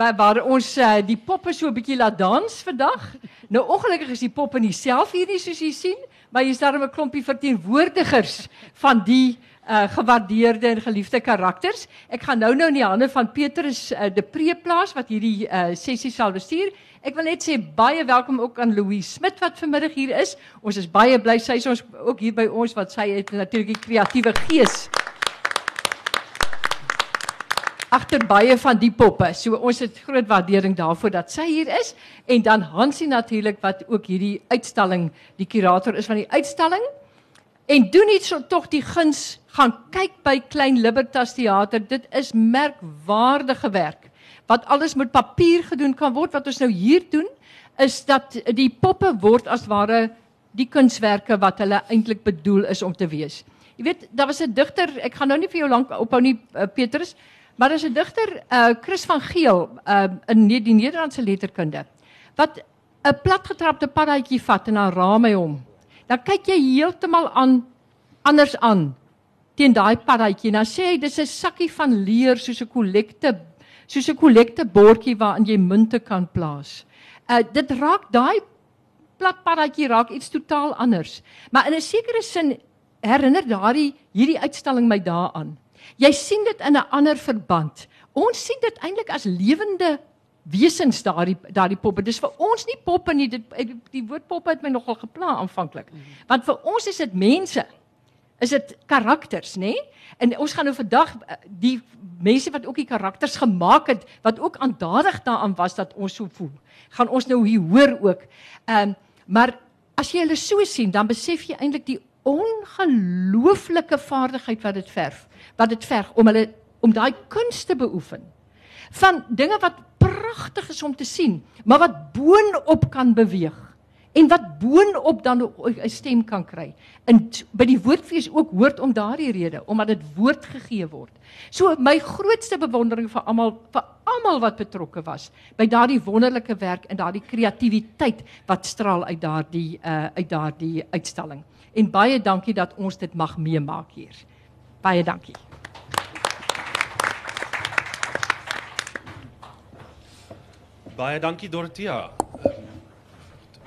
by waar ons uh, die poppe so 'n bietjie laat dans vandag. Nou ongelukkig is die poppe nie self hierdie soos jy sien, maar hier's daar 'n klompie verteenwoordigers van die uh, gewaardeerde en geliefde karakters. Ek gaan nou nou in die hande van Petrus uh, de Preeplaas wat hierdie uh, sessie sal bestuur. Ek wil net sê baie welkom ook aan Louise Smit wat vanmiddag hier is. Ons is baie bly sy is ons ook hier by ons wat sy het natuurlik die kreatiewe gees agter baie van die poppe. So ons het groot waardering daarvoor dat sy hier is en dan Hansie natuurlik wat ook hierdie uitstalling die kurator is van die uitstalling. En doen net so tog die guns gaan kyk by Klein Libertas Theater. Dit is merkwaardige werk. Wat alles met papier gedoen kan word wat ons nou hier doen is dat die poppe word as ware die kunswerke wat hulle eintlik bedoel is om te wees. Jy weet, daar was 'n digter, ek gaan nou nie vir jou lank ophou nie uh, Petrus, Maar is 'n digter, uh Chris van Geel, uh in die Nederlandse letterkunde, wat 'n platgetrapte paddaatjie vat en dan raam hy hom. Dan kyk jy heeltemal aan anders aan teen daai paddaatjie. Dan sê hy dis 'n sakkie van leer soos 'n kollekte soos 'n kollekte bordjie waarin jy munte kan plaas. Uh dit raak daai plat paddaatjie raak iets totaal anders. Maar in 'n sekere sin herinner daardie hierdie uitstalling my daaraan. Jy sien dit in 'n ander verband. Ons sien dit eintlik as lewende wesens daardie daardie poppe. Dis vir ons nie poppe nie. Dit die woord poppe het my nogal gepla aanvanklik. Want vir ons is dit mense. Is dit karakters, nê? En ons gaan nou vandag eh, die mense wat ook die karakters gemaak het, wat ook aandadig daaraan was dat ons so voel. Gaan ons nou hier hoor ook. Ehm um, maar as jy hulle so sien, dan besef jy eintlik die ongelooflike vaardigheid wat dit verf, wat dit verg om hulle om daai kunste beoefen. Van dinge wat pragtig is om te sien, maar wat boonop kan beweeg en wat boonop dan 'n stem kan kry. In by die woordfees ook hoort om daardie rede omdat dit woord gegee word. So my grootste bewondering vir almal vir almal wat betrokke was by daardie wonderlike werk en daardie kreatiwiteit wat straal uit daardie uh uit daardie uitstalling. En baie dankie dat ons dit mag meemaak hier. Baie dankie. Baie dankie Dorothea.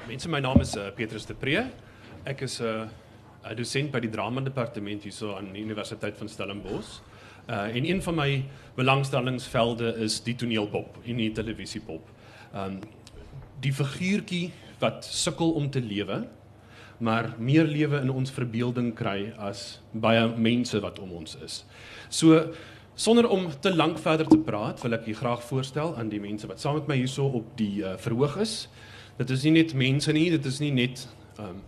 Mense, my naam is uh, Petrus de Pre. Ek is 'n uh, dosent by die drama departement hierso aan die Universiteit van Stellenbosch. Uh en een van my belangstellingsvelde is die toneelpop en die televisiepop. Um die figuurtjie wat sukkel om te lewe maar meer lewe in ons verbeelding kry as baie mense wat om ons is. So sonder om te lank verder te praat, wil ek u graag voorstel aan die mense wat saam met my hierso op die uh, verhoog is. Dit is nie net mense nie, dit is nie net um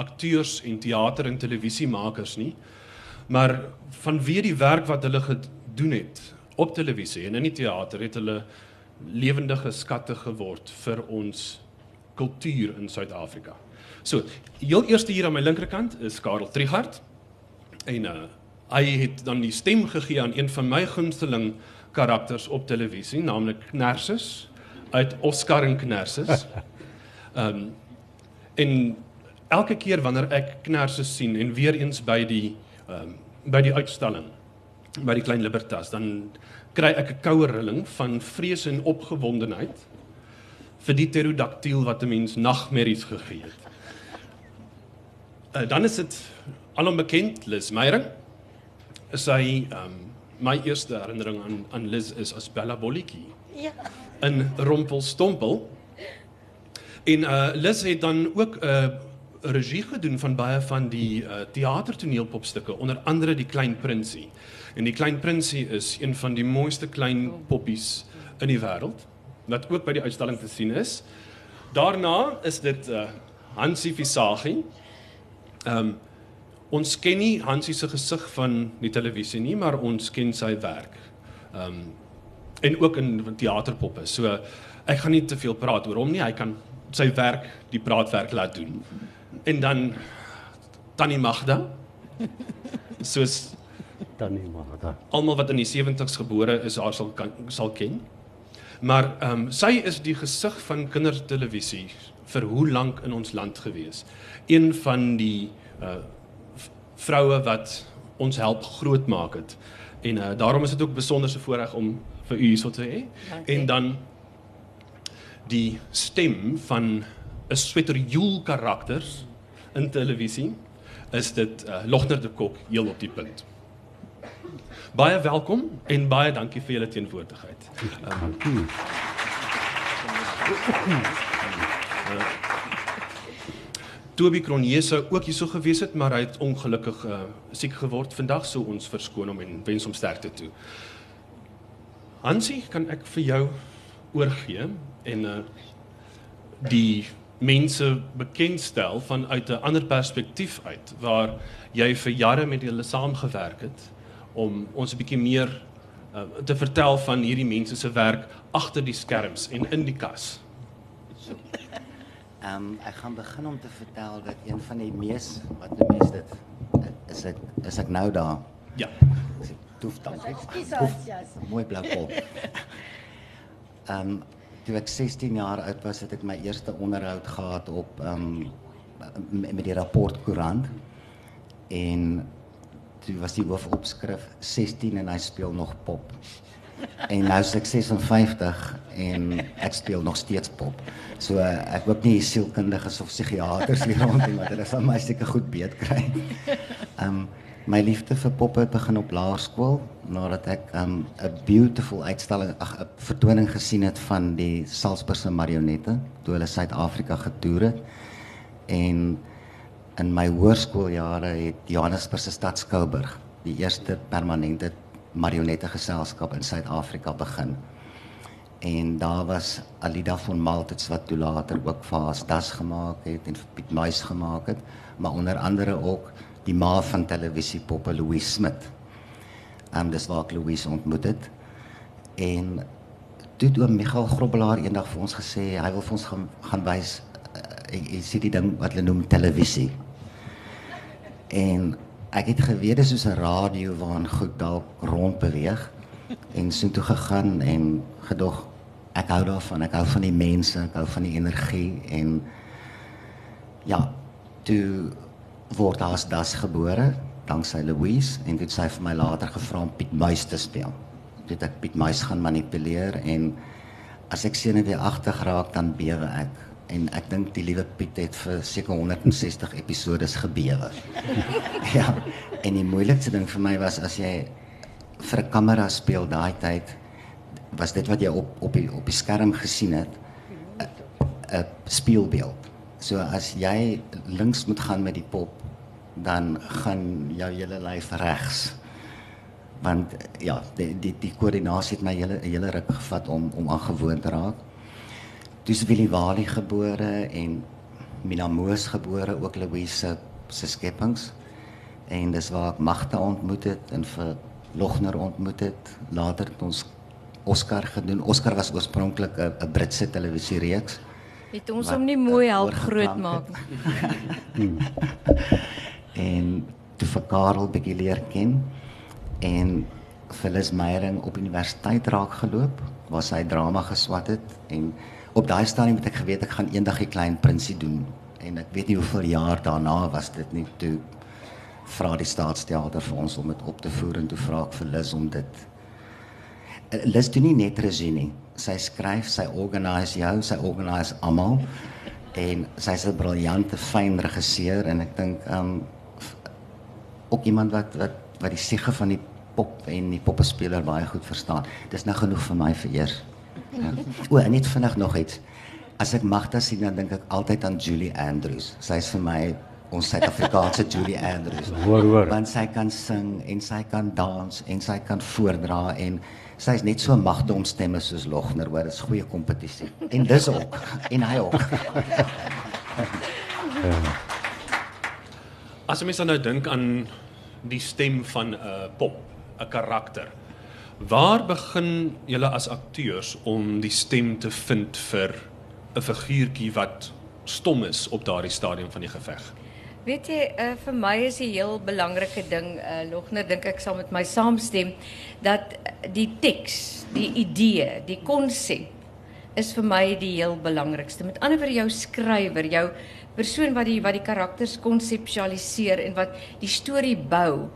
akteurs en teater en televisiemakers nie, maar vanweë die werk wat hulle gedoen het op televisie en in die teater het hulle lewendige skatte geword vir ons kultuur in Suid-Afrika. So, heel eerste hier aan my linkerkant is Karel Trigard. En uh hy het dan die stem gegee aan een van my gunsteling karakters op televisie, naamlik Knersus uit Oscar en Knersus. Um en elke keer wanneer ek Knersus sien en weer eens by die um by die uitstalling by die Klein Libertas, dan kry ek 'n koue rilling van vrees en opgewondenheid vir die pterodaktiel wat 'n mens nagmerries gegee het. Uh, dan is dit alom bekend Liz Meyering. Sy ehm um, my eerste herinnering aan aan Liz is as Bella Bolletjie. Ja. In Rompelstompel. En uh Liz het dan ook 'n uh, regie gedoen van baie van die uh teatertoneelpopstukke, onder andere die Klein Prinsie. En die Klein Prinsie is een van die mooiste klein poppies in die wêreld wat ook by die uitstalling te sien is. Daarna is dit uh Hansie Visagie Ehm um, ons ken nie Hansie se gesig van die televisie nie, maar ons ken sy werk. Ehm um, en ook in teaterpoppe. So ek gaan nie te veel praat oor hom nie. Hy kan sy werk, die praatwerk laat doen. En dan Tannie Magda. Soos Tannie Magda. Almal wat in die 70's gebore is, haar sal kan, sal ken. Maar ehm um, sy is die gesig van kindertelevisie vir hoe lank in ons land gewees. Een van die uh vroue wat ons help grootmaak het. En uh daarom is dit ook besonderse voorreg om vir u hierso te hê. En dan die stem van 'n sweterjoel karakters in televisie, is dit uh, Logner de Kok heel op die punt. Baie welkom en baie dankie vir julle teenwoordigheid. Um, Toby Cronje sou ook hierso gewees het, maar hy het ongelukkig uh, siek geword vandag, so ons verskoon hom en wens hom sterkte toe. Hansie, kan ek vir jou oorgee en uh die mense bekendstel vanuit 'n ander perspektief uit waar jy vir jare met hulle saamgewerk het om ons 'n bietjie meer uh, te vertel van hierdie mense se werk agter die skerms en in die kas. Ehm um, ek gaan begin om te vertel dat een van die mees wat die mees dit is ek is ek nou daar. Ja. Toef dankie. Mooi blou kop. Ehm um, toe ek 16 jaar oud was, het ek my eerste onderhoud gehad op ehm um, met die rapport koerant. En toe was die hoofopskrif 16 en hy speel nog pop. En nou is ek 56 en ek speel nog steeds pop. So ek hoop nie sielkundiges of psigiaters hier rond nie, dit is van my seker goed beet kry. Ehm um, my liefde vir pop het begin op laerskool nadat ek 'n um, beautiful uitstalling ag 'n vertoning gesien het van die Salzburgse marionette toe hulle Suid-Afrika getoer het. En in my hoërskooljare het Johannesburg se stad Skouburg die eerste permanente marionette geselskap in Suid-Afrika begin. En daar was Alida von Maltitz wat toe later ook vir haar das gemaak het en vir Piet Muis gemaak het, maar onder andere ook die ma van televisiepoppe Louise Smit. Ehm um, dis waar ek Louise ontmoet het. En toe het oom Michael Grobbelaar eendag vir ons gesê hy wil vir ons gaan gaan wys uh, jy sien die ding wat hulle noem televisie. En ek het geweet dis soos 'n radio waarin goed dalk rond beweeg en so toe gegaan en gedog ek hou daarvan, ek hou van die mense, ek hou van die energie en ja, toe word as das gebore danksy Louise en dit sy vir my later gevra om Piet Muis te speel. Dit ek Piet Muis gaan manipuleer en as ek sien dit agter raak dan bewe ek en ek dink die liewe Piet het vir seker 160 episode gebewe. ja. En die moeilikste ding vir my was as jy vir 'n kamera speel daai tyd was dit wat jy op op die op die skerm gesien het 'n speelbeeld. So as jy links moet gaan met die pop dan gaan jou hele lyf regs. Want ja, die die die koördinasie het my hele hele ruk gevat om om aangewoon te raak. Dis Willie Wali gebore en Mina Moos gebore, ook Louise se skepings. En dis waar ek Magda ontmoet het en vir Logner ontmoet het. Later het ons Oscar gedoen. Oscar was oorspronklik 'n Britse televisiereeks. Het ons hom nie mooi help groot maak nie. en toe vir Karel bietjie leer ken en Phyllis Meyering op universiteit raak geloop waar sy drama geswat het en op daai stadium het ek geweet ek gaan eendag die klein prinsie doen. En ek weet nie hoeveel jaar daarna was dit nie. Toe vra die staatsteater vir ons om dit op te voer en toe vra ek vir Lis om dit. Lis doen nie net regie nie. Sy skryf sy organise jou sy organise almal. En sy's 'n briljante fyn regisseur en ek dink um ook iemand wat wat wat die siege van die pop en die poppespeler baie goed verstaan. Dis nou genoeg vir my vir eers. O, en net vinnig nog iets. As ek Magda sien dan dink ek altyd aan Julie Andrews. Sy is vir my ons Suid-Afrikaanse Julie Andrews. Hoor hoor. Want sy kan sing en sy kan dans en sy kan voordra en sy is net so magte om stemme soos Logner, hoor, is goeie kompetisie. En dis ook en hy ook. As jy mens nou dink aan die stem van 'n uh, pop, 'n karakter. Waar begin julle as akteurs om die stem te vind vir 'n figuurtjie wat stom is op daardie stadium van die geveg? Weet jy, uh, vir my is 'n heel belangrike ding, uh, Logner dink ek saam met my saamstem, dat die teks, die idee, die konsep is vir my die heel belangrikste. Met ander woorde jou skrywer, jou persoon wat die wat die karakters konseptualiseer en wat die storie bou.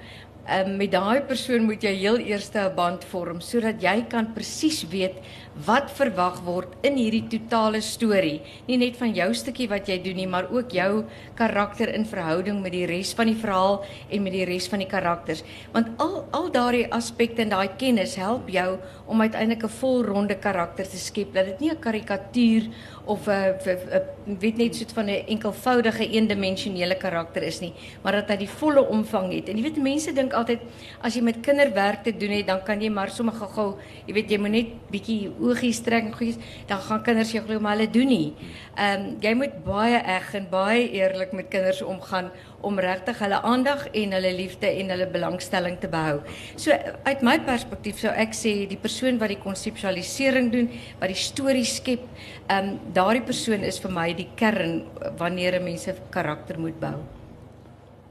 Um, met daai persoon moet jy heel eers 'n band vorm sodat jy kan presies weet wat verwag word in hierdie totale storie. Nie net van jou stukkie wat jy doen nie, maar ook jou karakter in verhouding met die res van die verhaal en met die res van die karakters. Want al al daardie aspekte en daai kennis help jou om uiteindelik 'n volronde karakter te skep. Dat dit nie 'n karikatuur of 'n weet net soet van 'n enkelvoudige eendimensionele karakter is nie, maar dat hy die volle omvang het. En jy weet mense dink altyd as jy met kinderwerk te doen het, dan kan jy maar sommer gou-gou, jy weet jy moet net bietjie oogies trek en goeies, dan gaan kinders jou glo maar hulle doen nie. Ehm um, jy moet baie eg en baie eerlik met kinders omgaan om regtig hulle aandag en hulle liefde en hulle belangstelling te behou. So uit my perspektief sou ek sê die persoon wat die konseptualisering doen, wat die storie skep, ehm um, daardie persoon is vir my die kern wanneer 'n mens 'n karakter moet bou.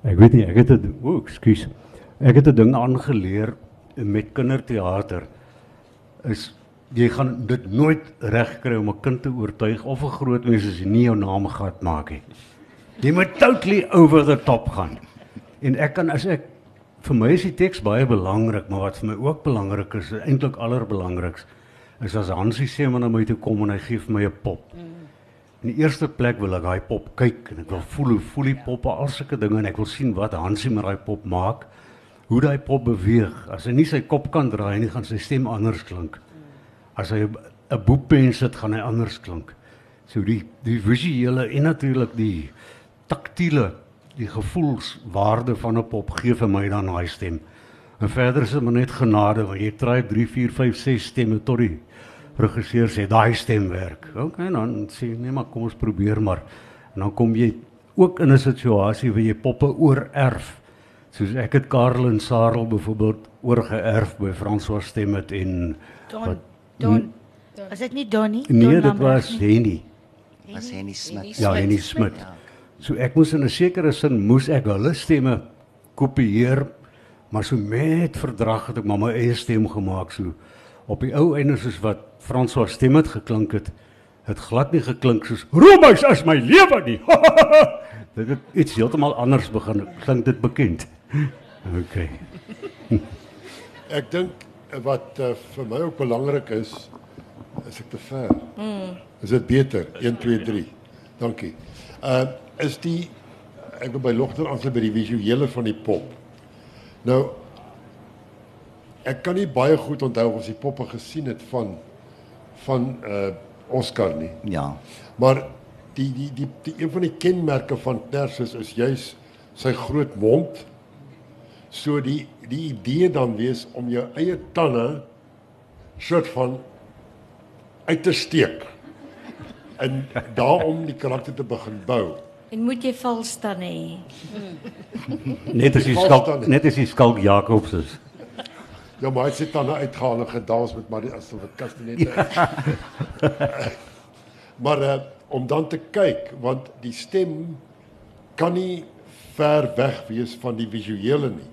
Ek weet nie, ek het 'n o, ekskuus. Ek het 'n ding aangeleer met kinderteater is jy gaan dit nooit reg kry om 'n kind te oortuig of 'n groot mens as jy nie jou naam gehad maak nie. Jy moet totally over the top gaan. En ek kan as ek vir my is die teks baie belangrik, maar wat vir my ook belangrik is, eintlik allerbelangriks, is as Hansie sê na my toe kom en hy gee vir my 'n pop. In die eerste plek wil ek daai pop kyk en ek wil voel hoe voel die poppe al sulke dinge en ek wil sien wat Hansie met daai pop maak. Hoe daai pop beweeg. As hy nie sy kop kan draai nie, gaan sy stem anders klink. As hy 'n boekpen sit, gaan hy anders klink. So die die visuele en natuurlik die taktiele, die gevoelswaarde van 'n pop gee vir my dan daai stem. En verder is dit maar net genade want jy try 3 4 5 6 stemme tot die regisseur sê daai stem werk. OK, dan sê nee maar kom ons probeer maar. En dan kom jy ook in 'n situasie waar jy poppe oorerf. Soos ek het Karel en Sarel byvoorbeeld oorgeerf by François Stemmet en Don wat, Don Was dit nie Donnie? Nee, dit was Henny. Was Henny Smit. Ja, Henny Smit. Ja. So ek moes in 'n sekere sin moes ek hulle stemme kopieer, maar so met verdrag het ek maar my eie stem gemaak so. Op die ou einde soos wat François stem het geklink het, het glad nie geklink soos Romeis as my lewe nie. dit het iets heeltemal anders begin. Klink dit bekend? OK. ek dink wat uh, vir my ook belangrik is, is ek te ver. Mm. Is dit beter? 1 2 3. Dankie. Uh is die ek wil by Logter aansluit by die visuele van die pop. Nou ek kan nie baie goed onthou of ons die poppe gesien het van van uh Oscar nie. Ja. Maar die die die, die een van die kenmerke van Tersus is juis sy groot mond. So die die idee dan wees om jou eie tande soort van uit te steek en daarom die karakter te begin bou. En moet jy vals staan hê. net as jy skalk net as jy skalk Jakobs is. Ja, maar hy sit dan uitgehaal en gedans met maar as dit kastanette is. maar uh, om dan te kyk want die stem kan nie ver weg wees van die visuele nie.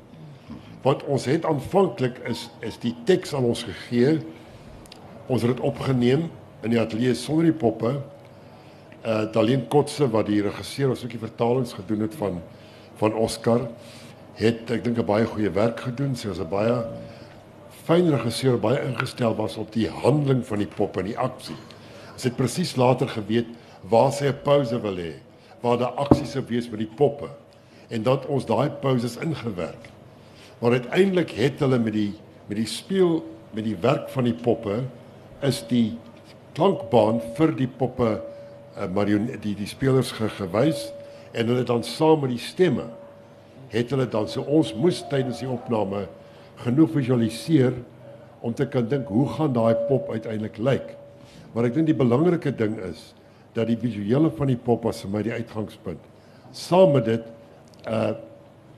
Want ons het aanvanklik is is die teks aan ons gegee. Ons het dit opgeneem in die ateljee sonder die poppe uh Dalien Kotse wat die regisseur ons ook die vertalings gedoen het van van Oscar het ek dink 'n baie goeie werk gedoen. Sy was 'n baie fyn regisseur, baie ingestel was op die handeling van die pop en die aksie. Sy het presies later geweet waar sy 'n pause wil hê, waar daar aksie sou wees met die poppe en dat ons daai pauses ingewerk. Maar uiteindelik het hulle met die met die speel met die werk van die poppe is die klankbaan vir die poppe uh, marion die die spelers ge, gewys en hulle dan saam met die stemme het hulle dan so ons moes tydens die opname genoeg visualiseer om te kan dink hoe gaan daai pop uiteindelik lyk. Maar ek dink die belangrike ding is dat die visuele van die pop was vir my die uitgangspunt. Saam met dit uh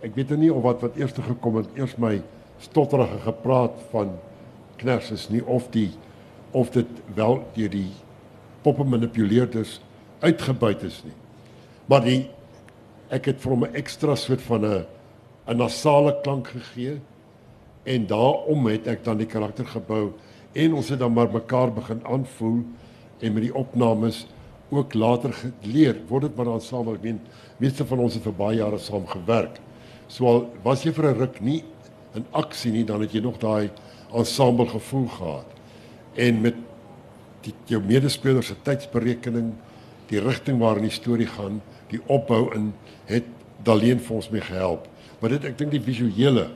ek weet nou nie of wat wat eers gekom het, eers my stotterige gepraat van kners is nie of die of dit wel deur die poppe manipuleerders uitgebuit is nie. Maar die ek het vir hom 'n ekstra soort van 'n 'n nasale klank gegee en daarom het ek dan die karakter gebou en ons het dan maar mekaar begin aanvoel en met die opnames ook later geleer word dit maar dan saam ek meen meeste van ons het vir baie jare saam gewerk. So al was jy vir 'n ruk nie in aksie nie dan het jy nog daai ensemble gevoel gehad. En met die jou medespelers se tydsberekening, die rigting waarin die storie gaan, die opbou in het Daleen vir ons mee gehelp. Maar dit ek dink die visuele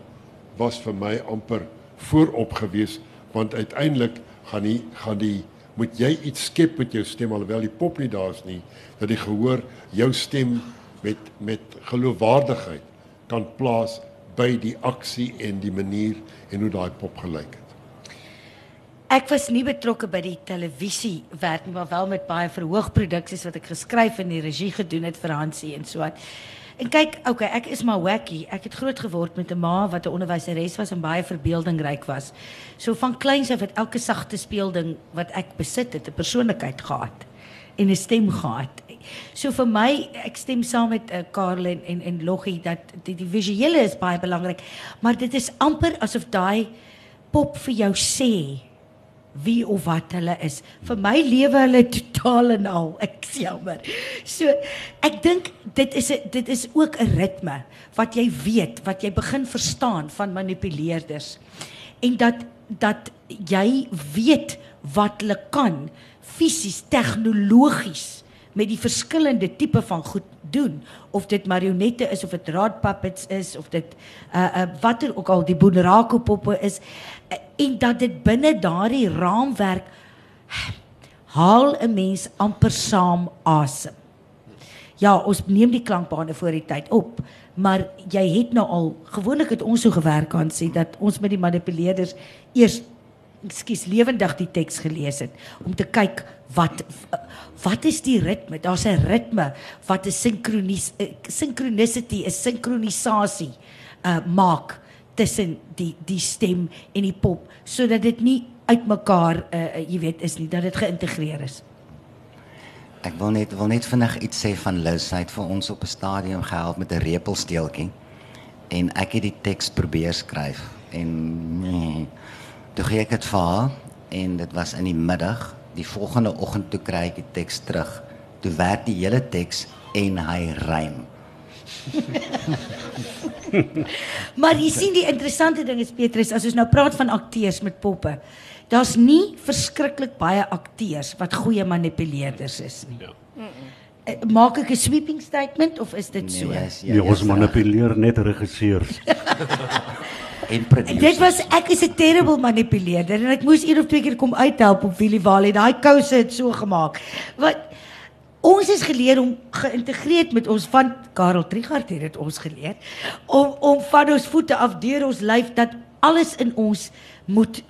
was vir my amper voorop gewees want uiteindelik gaan die gaan die moet jy iets skep met jou stem alhoewel die pop nie daar's nie dat die gehoor jou stem met met geloofwaardigheid kan plaas by die aksie en die manier en hoe daai pop gelyk het. Ek was nie betrokke by die televisie werk nie, maar wel met baie verhoogproduksies wat ek geskryf en die regie gedoen het vir Hansie en so aan. En kyk, okay, ek is maar wacky. Ek het groot geword met 'n ma wat 'n onderwyseres was en baie verbeeldingryk was. So van kleins af het elke sagte speelding wat ek besit het, 'n persoonlikheid gehad en 'n stem gehad. So vir my, ek stem saam met uh, Karel en en, en Loggie dat die, die visuele is baie belangrik, maar dit is amper asof daai pop vir jou sê wie of wat hulle is. Vir my lewe hulle totaal en al. Ek jammer. So ek dink dit is 'n dit is ook 'n ritme wat jy weet, wat jy begin verstaan van manipuleerders. En dat dat jy weet wat hulle kan fisies, tegnologies met die verskillende tipe van goed doen of dit marionette is of dit rod puppets is of dit uh uh watter ook al die Bonerako poppe is uh, en dat dit binne daardie raamwerk haal 'n mens amper saam asem. Ja, ons neem die klankbane voor die tyd op, maar jy het nou al gewoonlik het ons so gewerk aan sê dat ons met die manipuleerders eers ekskuus lewendig die teks gelees het om te kyk wat wat is die ritme? Daar's 'n ritme wat 'n sinkronis synchronicity, 'n sinkronisasie uh maak tussen die die stem en die pop sodat dit nie uitmekaar uh jy weet is nie dat dit geïntegreer is. Ek wil net wil net vinnig iets sê van Liz. Hy het vir ons op 'n stadium gehelp met 'n repelsteeltjie en ek het die teks probeer skryf en nee, toe gee ek dit vir haar en dit was in die middag die volgende oggend toe kry ek die teks terug. Toe werk die hele teks en hy rym. maar jy sien die interessante ding is Petrus, as ons nou praat van akteurs met poppe. Daar's nie verskriklik baie akteurs wat goeie manipuleerders is nie. Ja. Eh, maak ek 'n sweeping statement of is dit so? Nee, yes, Ja, ons manipuleer net regisseurs. en produsers. Dit was ek is 'n terrible manipuleerder en ek moes een of twee keer kom uithelp op Willie Wally. Daai kouse het so gemaak. Wat ons is geleer om geïntegreerd met ons van Karel Trigard het dit ons geleer om om van ons voete af deur ons lyf dat alles in ons moet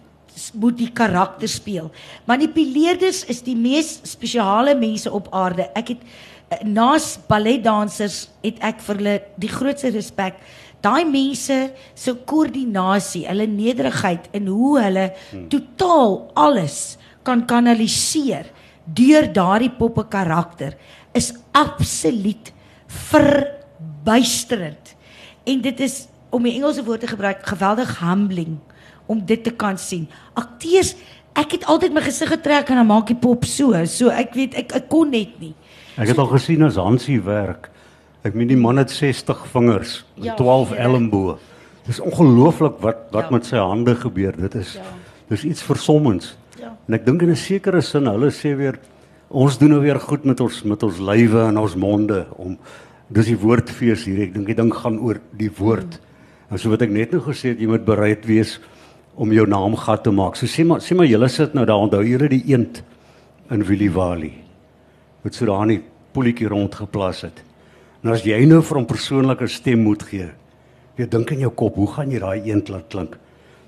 moet die karakter speel. Manipuleerders is die mees spesiale mense op aarde. Ek het eh, naas balletdansers het ek vir hulle die grootste respek. Daai mense se koördinasie, hulle nederigheid en hoe hulle hmm. totaal alles kan kanaliseer deur daardie poppe karakter is absoluut verbuisterend. En dit is om die Engelse woord te gebruik geweldig humbling om dit te kan sien. Akteurs, ek het altyd my gesig getrek en dan maak die pop so, so ek weet ek, ek kon net nie. Ek het al gesien as Hansie werk. Ek meen die man het 60 vingers Ja, 12 ja. elmboë. Dis ongelooflik wat wat Ja. met sy hande gebeur. Dit is Ja. dis iets versommends. Ja. En ek dink in 'n sekere sin hulle sê weer ons doen nou weer goed met ons met ons lywe en ons monde om dis die woordfees hier. Ek dink die ding gaan oor die woord. Mm. En so wat ek net nou gesê het, jy moet bereid wees om jou naam gat te maak. So sê maar sê maar julle sit nou daar onthou julle die eend in Willie Valley wat so daar in die poeltjie rondgeplas het. Nou as jy nou vir hom persoonlike stem moet gee, jy dink in jou kop, hoe gaan jy daai eend laat klink?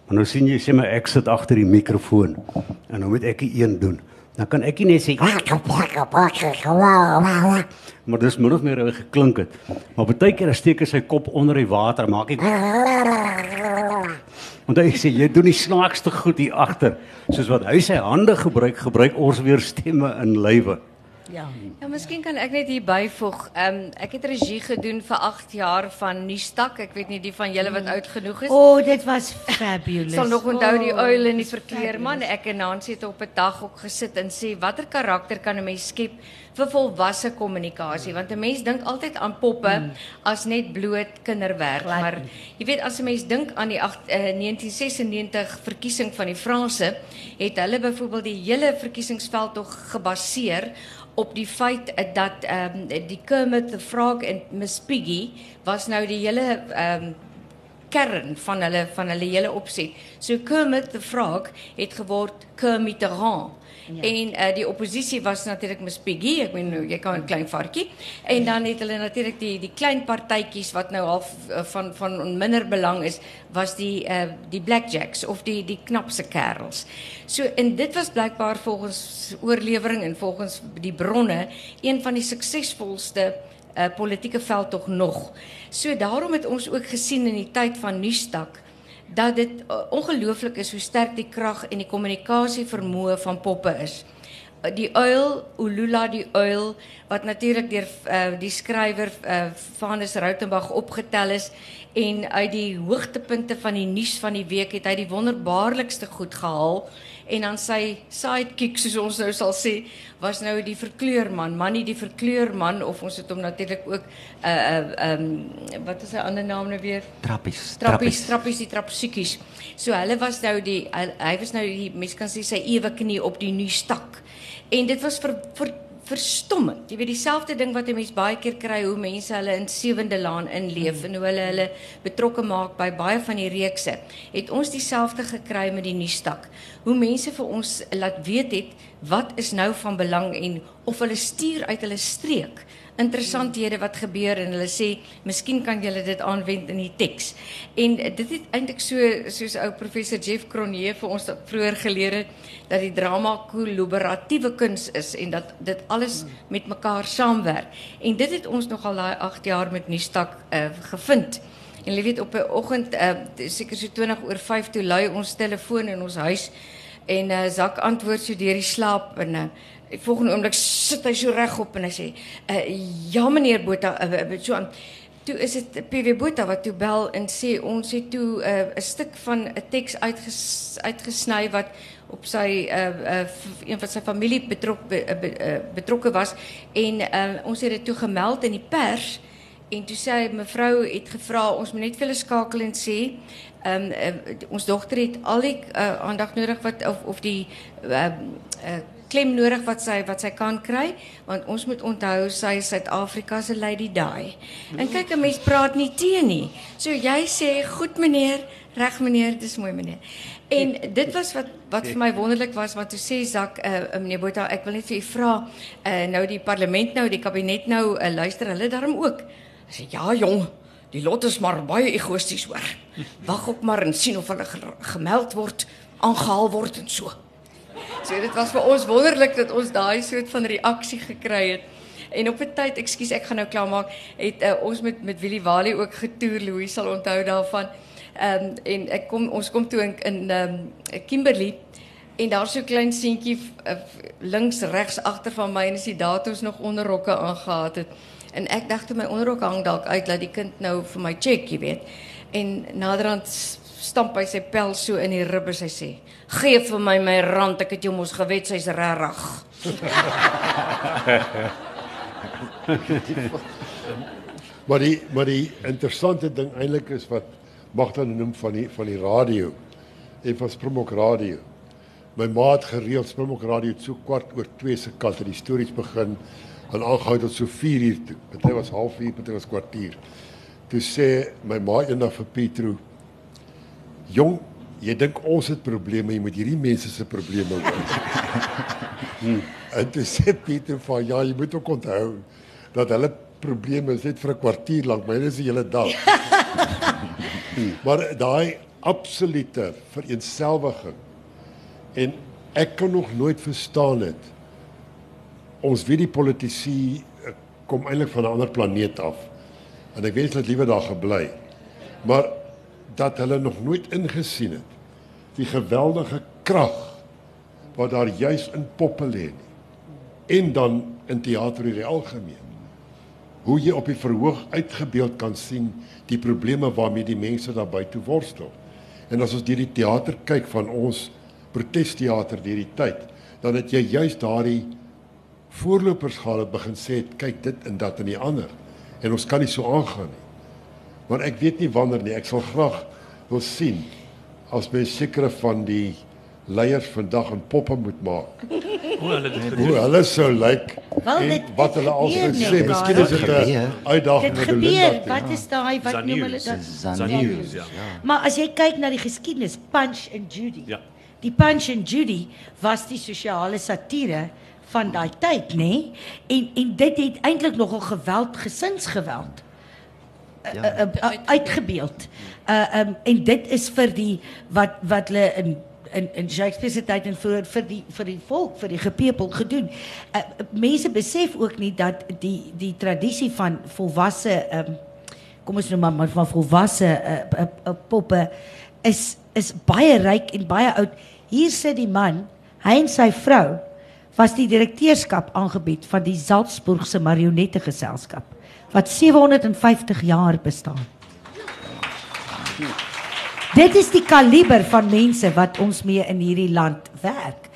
Maar nou sien jy sê my ek sit agter die mikrofoon en nou moet ek die een doen. Dan kan ek nie net sê maar dis min of meer hoe geklink het. Maar baie keer steek hy sy kop onder die water, maak hy Want hy sê jy doen die snaakste goed hier agter. Soos wat hy sy hande gebruik, gebruik ons weer stemme in lywe. Ja. Ja, miskien kan ek net hier byvoeg. Ehm um, ek het regie gedoen vir 8 jaar van Nuustak. Ek weet nie die van julle wat oud genoeg is. O, oh, dit was fabulous. sal nog onthou die uil en die verkleerman. fabulous. Ek en Nancy het op 'n dag ook gesit en sê watter karakter kan 'n mens skep vir volwasse kommunikasie? Want 'n mens dink altyd aan poppe as net bloot kinderwerk, Glad maar jy weet as 'n mens dink aan die 8, uh, 1996 verkiesing van die Franse, het hulle byvoorbeeld die hele verkiesingsveld tog gebaseer op die feit eh, dat ehm um, die Kermit the Frog en Miss Piggy was nou die hele ehm um, kern van hulle van hulle hele opset. So Kermit the Frog het geword Kermit the Haan. En uh, die oppositie was natuurlik Miss Piggy, ek meen nou, jy kan klein varkie. En dan het hulle natuurlik die die klein partytjies wat nou half uh, van van minder belang is, was die uh, die blackjacks of die die knapse kerels. So en dit was blykbaar volgens oorlewering en volgens die bronne een van die suksesvolste uh, politieke tog nog. So daarom het ons ook gesien in die tyd van Nuustak dat dit uh, ongelooflik is hoe sterk die krag en die kommunikasie vermoë van poppe is. Uh, Die uil, Ulula die uil wat natuurlik deur uh, die skrywer uh, Vanus Rautenbach opgetel is en uit die hoogtepunte van die nuus van die week het hy die wonderbaarlikste goed gehaal en dan sy sidekick soos ons nou sal sê was nou die verkleurman, Mannie die verkleurman of ons het hom natuurlik ook uh uh um wat is sy ander naam nou weer? Trappies. Trappies, trappies die trapsiekies. So hulle was nou die hy, hy was nou die mense kan sê sy ewe knie op die nuus stak. En dit was vir vir verstommend. Jy weet dieselfde ding wat 'n mens baie keer kry hoe mense hulle in sewende laan inleef en hoe hulle hulle betrokke maak by baie van die reekse. Het ons dieselfde gekry met die nuusstak. Hoe mense vir ons laat weet het wat is nou van belang en of hulle stuur uit hulle streek interessanthede wat gebeur en hulle sê miskien kan julle dit aanwend in die teks. En dit het eintlik so soos ou professor Jeff Cronje vir ons vroeër geleer het dat die drama kollaboratiewe kuns is en dat dit alles met mekaar saamwerk. En dit het ons nogal daai 8 jaar met Nuustak uh, gevind. En jy weet op 'n oggend uh, seker so 20 oor 5 toe lui ons telefoon in ons huis en uh, Zak antwoord so deur die slaap en uh, volgende oomblik sit hy so regop en hy sê uh, ja meneer Botha uh, so aan. Toe is dit PW Botha wat toe bel en sê ons het toe 'n uh, stuk van 'n teks uitges, uitgesny wat op sy uh, uh, een van sy familie betrok be, uh, be, uh, betrokke was en uh, ons het dit toe gemeld in die pers En toe sê mevrou het gevra ons moet net vir hulle skakel en sê ehm um, uh, ons dogter het al die uh, aandag nodig wat of of die ehm uh, uh, klem nodig wat sy wat sy kan kry want ons moet onthou sy is Suid-Afrika se Lady Di. En kyk 'n mens praat nie teen nie. So jy sê goed meneer, reg meneer, dis mooi meneer. En dit was wat wat vir my wonderlik was want toe sê Zak uh, meneer Botha ek wil net vir u vra uh, nou die parlement nou die kabinet nou uh, luister hulle daarom ook. Hy sê ja jong, die lot is maar baie egoïsties hoor. Wag ook maar en sien of hulle ge- gemeld word, aangehaal word en so. So dit was vir ons wonderlik dat ons daai soort van reaksie gekry het. En op 'n tyd, ekskuus, ek gaan nou klaarmaak, het uh, ons met met Willie Wally ook getoer, Louis sal onthou daarvan. Ehm um, en ek kom ons kom toe in in ehm um, Kimberley en daar's so 'n klein seentjie uh, links regs agter van my en is die datums nog onderrokke aangetree het. En ek dacht toe my onderrok hang dalk uit dat die kind nou vir my check, jy weet. En naderhand stamp hy sy pel so in die ribbes hy sê: "Gee vir my my rand, ek het jou mos gewet sy's regtig." Maar die maar die interessante ding eintlik is wat Magda noem van die van die radio en van Springbok Radio. My ma het gereeld Springbok Radio het so kwart oor 2 se kant het die stories begin en aangehou tot so 4 uur toe. Party was halfuur, party was kwartier. Toe sê my ma eendag vir Pietro: "Jong, jy dink ons het probleme, jy moet hierdie mense se probleme hoor." Hmm. En toe sê Pieter van ja, jy moet ook onthou dat hulle probleme is net vir 'n kwartier lank, maar dit is 'n hele dag. maar daai absolute vereenselwiging en ek kan nog nooit verstaan het. Ons weet die politici eh, kom eintlik van 'n ander planeet af. En ek wens hulle het liewer daar gebly. Maar dat hulle nog nooit ingesien het die geweldige krag wat daar juis in poppe lê nie. En dan in teater in die algemeen. Hoe jy op die verhoog uitgebeeld kan sien die probleme waarmee die mense daar buite worstel. En as ons deur die teater kyk van ons protesteater deur die tyd, dan het jy juis daardie voorlopers gehad wat begin sê kyk dit en dat en die ander. En ons kan nie so aangaan nie. Maar ek weet nie wanneer nie. Ek sal graag wil sien as mens sekere van die leiers vandag in poppe moet maak. Hoe hulle dit Hoe gedoen. hulle sou lyk Wel, en dit- wat dit hulle al gebeur gesê, miskien is dit 'n Gebeur. uitdaging Dit vir gebeur. Belinda. Wat is daai wat noem hulle dit? Zanews, ja. Maar as jy kyk na die geskiedenis Punch and Judy. Ja. Die Punch and Judy was die sosiale satire van daai tyd, nê? Nee? En en dit het eintlik nogal geweld, gesinsgeweld Ja. uh, uh, uitgebeeld. Uh um en dit is vir die wat wat hulle in in in Shakespeare se tyd en vir vir die vir die volk, vir die gepepel gedoen. Uh, mense besef ook nie dat die die tradisie van volwasse um kom ons noem maar maar van volwasse uh, uh, uh, poppe is is baie ryk en baie oud. Hier sit die man, hy en sy vrou was die direkteurskap aangebied van die Salzburgse marionette geselskap wat 750 jaar bestaan. Dit is die kaliber van mense wat ons mee in hierdie land werk.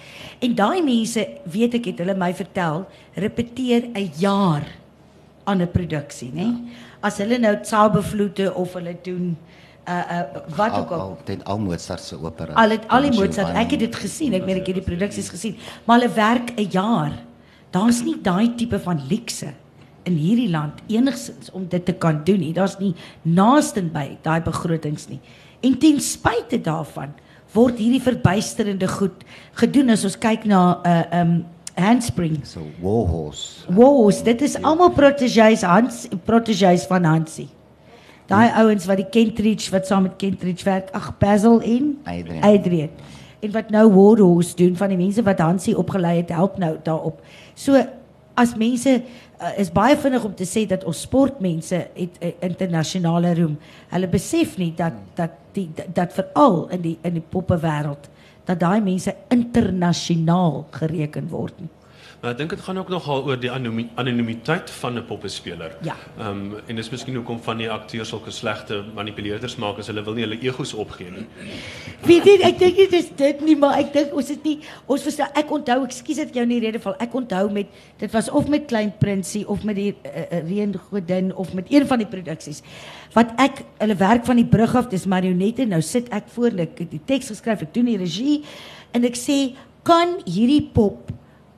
En daai mense, weet ek het hulle my vertel, repeteer 'n jaar aan 'n produksie, nê? As hulle nou Zauberflute of hulle doen uh uh wat ook al. al ten al Mozart se opera. Al het al die Mozart, ek het dit gesien, ek meen ek het die produksies gesien, maar hulle werk 'n jaar. Daar's nie daai tipe van luukse in hierdie land enigsins om dit te kan doen nie. Daar's nie naaste by daai begrotings nie. En ten spyte daarvan word hierdie verbuisterende goed gedoen as ons kyk na 'n uh, um Handspring. so Warhorse. Woos, dit is almal protegees Hans protegees van Hansie. Daai ouens wat die Kentridge wat saam met Kentridge werk, ag Basil en Adrian. Adrian. En wat nou Warhorse doen van die mense wat Hansie opgelei het, help nou daarop. So as mense uh, is baie vinnig om te sê dat ons sportmense het uh, internasionale roem. Hulle besef nie dat dat die dat, dat veral in die in die poppewêreld dat daai mense internasionaal gereken word nie. Maar ek dink dit gaan ook nogal oor die anonimi- anonimiteit van 'n poppespeler. Ja. Ehm um, en dis miskien hoekom van die akteurs sulke slegte manipuleerders maak as hulle wil nie hulle egos opgee nie. Weet jy, ek dink dit is dit nie, maar ek dink ons het nie ons verstaan ek onthou, ekskuus dat ek jou nie rede val. Ek onthou met dit was of met Klein Prinsie of met die uh, uh, Reengodin of met een van die produksies. Wat ek hulle werk van die brug af, dis marionette. Nou sit ek voor en ek het die teks geskryf, ek doen die regie en ek sê kan hierdie pop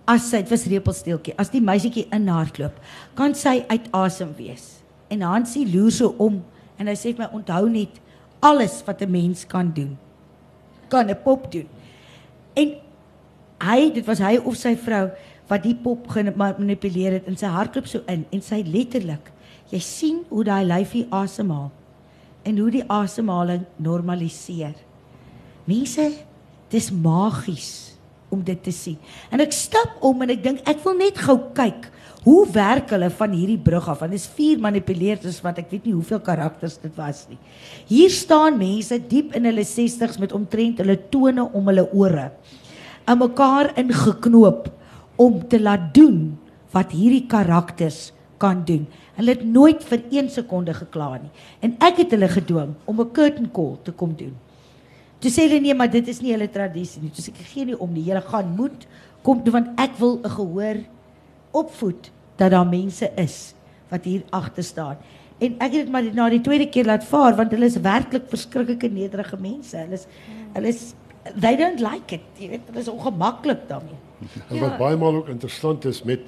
as sy dit was repelsteeltjie, as die meisietjie inhardloop, kan sy uit asem wees. En Hansie loer so om en hy sê vir my onthou net alles wat 'n mens kan doen kan 'n pop doen. En hy, dit was hy of sy vrou wat die pop gemanipuleer het en sy hardloop so in en sy letterlik jy sien hoe daai lyfie asemhaal en hoe die asemhaling normaliseer. Mense, dis magies om dit te sien. En ek stap om en ek dink ek wil net gou kyk hoe werk hulle van hierdie brug af want dit is vier manipuleerders wat ek weet nie hoeveel karakters dit was nie. Hier staan mense diep in hulle 60's met omtrent hulle tone om hulle ore aan mekaar ingeknoop om te laat doen wat hierdie karakters kan doen. Hulle het nooit vir 1 sekonde gekla nie. En ek het hulle gedwing om 'n curtain call te kom doen. Toe sê hulle nee, maar dit is nie hulle tradisie nie. Toe sê ek gee nie om nie. Julle gaan moet kom doen want ek wil 'n gehoor opvoed dat daar mense is wat hier agter staan. En ek het dit maar na die tweede keer laat vaar want hulle is werklik verskriklike nederige mense. Hulle is hulle is they don't like it. Jy weet, hulle is ongemaklik daarmee. En wat baie maal ook interessant is met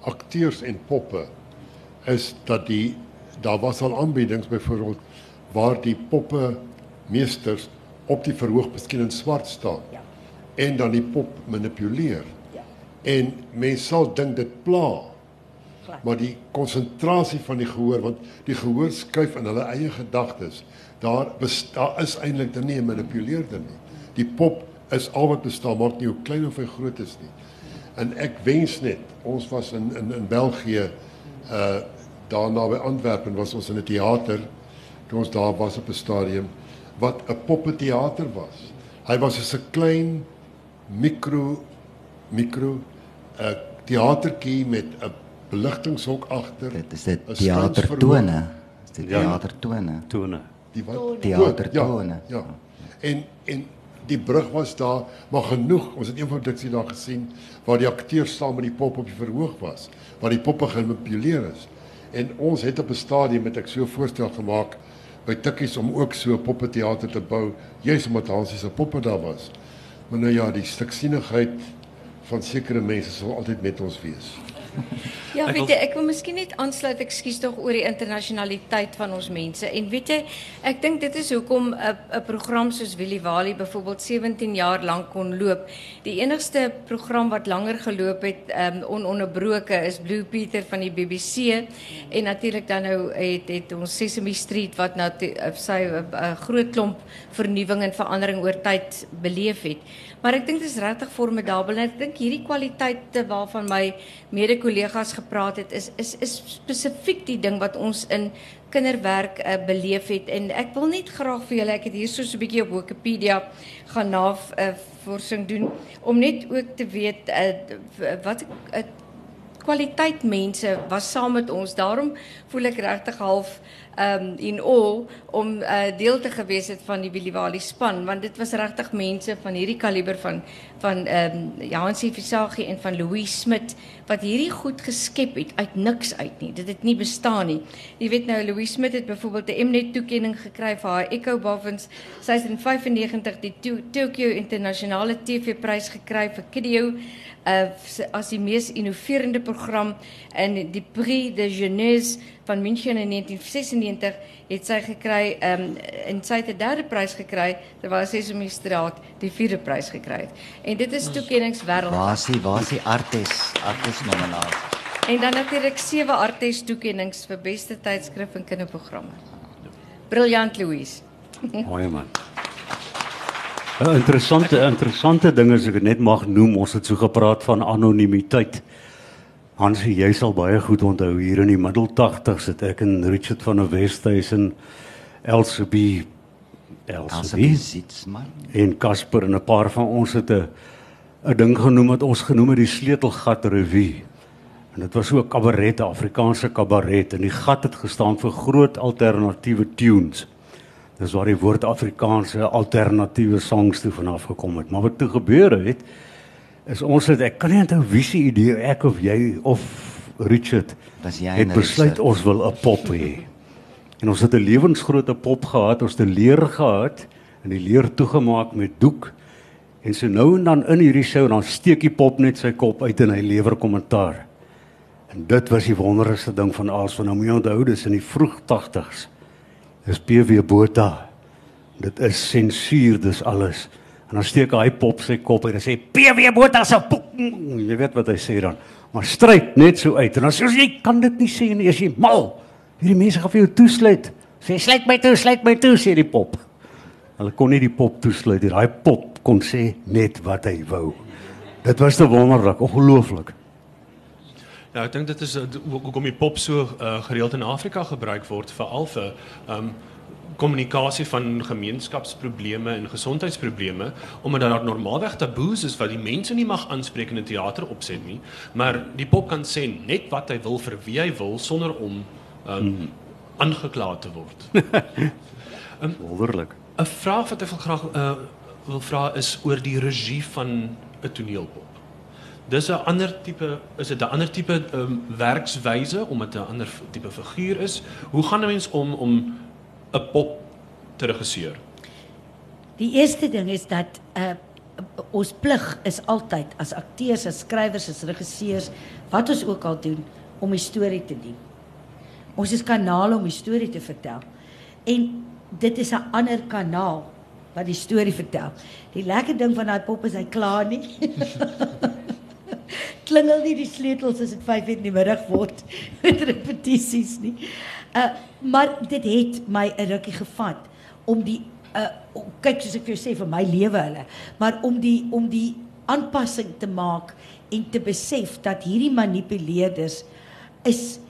akteurs en poppe is dat die daar was al aanbiedings byvoorbeeld waar die poppe meesters op die verhoog miskien in swart staan Ja. en dan die pop manipuleer. Ja. En mense sal dink dit pla. Glad. Maar die konsentrasie van die gehoor want die gehoor skuif in hulle eie gedagtes. Daar daar is eintlik dan nie 'n manipuleerder nie. Die pop is al wat bestaan, maak nie hoe klein of hy groot is nie. En ek wens net ons was in in in België uh daar naby Antwerpen was ons in 'n teater toe ons daar was op 'n stadium wat 'n poppeteater was. Hy was so 'n klein mikro mikro uh teatertjie met 'n beligtingshok agter. Dit is dit teatertone. Dis dit Ja. teatertone. Tone. Die wat? Theatertone. Ja, ja. En en die brug was daar, maar genoeg. Ons het een van dit daar gesien waar die akteurs saam met die pop op die verhoog was, waar die poppe gemanipuleer is. En ons het op 'n stadium met ek so 'n voorstel gemaak by Tikkies om ook so 'n poppeteater te bou, juis omdat Hansie se poppe daar was. Maar nou ja, die stiksinigheid van sekere mense sal altyd met ons wees. Ja, Ek weet jy, ek wil miskien net aansluit, ekskuus tog oor die internasionaliteit van ons mense. En weet jy, ek dink dit is hoekom 'n 'n program soos Willie Wally byvoorbeeld 17 jaar lank kon loop. Die enigste program wat langer geloop het, um ononderbroke is Blue Peter van die BBC en natuurlik dan nou het het ons Sesame Street wat nou sy 'n groot klomp vernuwing en verandering oor tyd beleef het. Maar ek dink dit is regtig formidabel en ek dink hierdie kwaliteite waarvan my mede-kollegas gepraat het is is is spesifiek die ding wat ons in kinderwerk uh, beleef het. En ek wil net graag vir julle ek het hier so 'n bietjie op Wikipedia gaan navorsing doen om net ook te weet uh, wat uh, kwaliteit mense was saam met ons. Daarom voel ek regtig half um in awe om uh, deel te gewees het van die Willie Wally span want dit was regtig mense van hierdie kaliber van van um Jansie Visagie en van Louis Smit wat hierdie goed geskep het uit niks uit nie. Dit het nie bestaan nie. Jy weet nou Louis Smit het byvoorbeeld 'n Mnet toekenning gekry vir haar Echo Boffins. Sy het in 95 die To- Tokyo Internasionale TV-prys gekry vir Kidio uh, as die mees innoverende program en die Prix de Jeunesse van München in 1996 het sy gekry um, en sy het 'n derde prys gekry terwyl Sesame Straat die vierde prys gekry het. En dit is toekennings wêreld. Waar is die waar is die artes artes nominasie? En dan natuurlik sewe Artes toekennings vir beste tydskrif en kinderprogramme. Briljant Louise. Mooi man. 'n Interessante interessante ding as ek dit net mag noem, ons het so gepraat van anonimiteit. Hansie, jy sal baie goed onthou hier in die middel 80s het ek en Richard van der Westhuizen Elsabie Elsabie Elsabie Sietsman. en Casper en 'n paar van ons het 'n 'n ding genoem wat ons genoem het die sleutelgat revue. En dit was so 'n kabaret, 'n Afrikaanse kabaret en die gat het gestaan vir groot alternatiewe tunes. Dis waar die woord Afrikaanse alternatiewe songs toe vanaf gekom het. Maar wat toe gebeur het is ons het ek kan nie onthou wie se idee ek of jy of Richard Was jy het besluit Richard? ons wil 'n pop hê. En ons het 'n lewensgrootte pop gehad, ons het 'n leer gehad en die leer toegemaak met doek. En so nou en dan in hierdie show dan steek die pop net sy kop uit en hy lewer kommentaar. En dit was die wonderlikste ding van alles van nou moet jy onthou dis in die vroeg 80s. Dis PW Botha. Dit is sensuur dis alles. En dan steek hy pop sy kop en sê PW Botha se pop. Jy weet wat hy sê dan. Maar stryk net so uit en dan sê jy kan dit nie sê nie as jy mal. Hierdie mense gaan vir jou toesluit. Sê sluit my toe, sluit my toe sê die pop. Hulle kon nie die pop toesluit nie. Daai pop kon sê net wat hy wou. Dit was te wonderlik, ongelooflik. Ja, ek dink dit is ho- hoekom die pop so uh, gereeld in Afrika gebruik word veral vir um kommunikasie van gemeenskapsprobleme en gesondheidsprobleme omdat daar normaalweg taboes is wat die mense nie mag aanspreek in 'n teater opset nie, maar die pop kan sê net wat hy wil vir wie hy wil sonder om um aangekla te word. Wonderlik. 'n Vraag wat ek wil graag uh, wil vra is oor die regie van 'n toneelpop. Dis 'n ander tipe is dit 'n ander tipe um, werkswyse omdat dit 'n ander tipe figuur is. Hoe gaan 'n mens om om 'n pop te regisseer? Die eerste ding is dat uh ons plig is altyd as akteurs, as skrywers, as regisseurs, wat ons ook al doen om 'n storie te dien. Ons is kanale om die storie te vertel. En dit is 'n ander kanaal wat die storie vertel. Die lekker ding van daai pop is hy klaar nie. Klingel nie die sleutels as dit 5 in die middag word met repetisies nie. Uh maar dit het my 'n rukkie gevat om die uh om- kyk soos ek vir jou sê vir my lewe hulle, maar om die om die aanpassing te maak en te besef dat hierdie manipuleerders is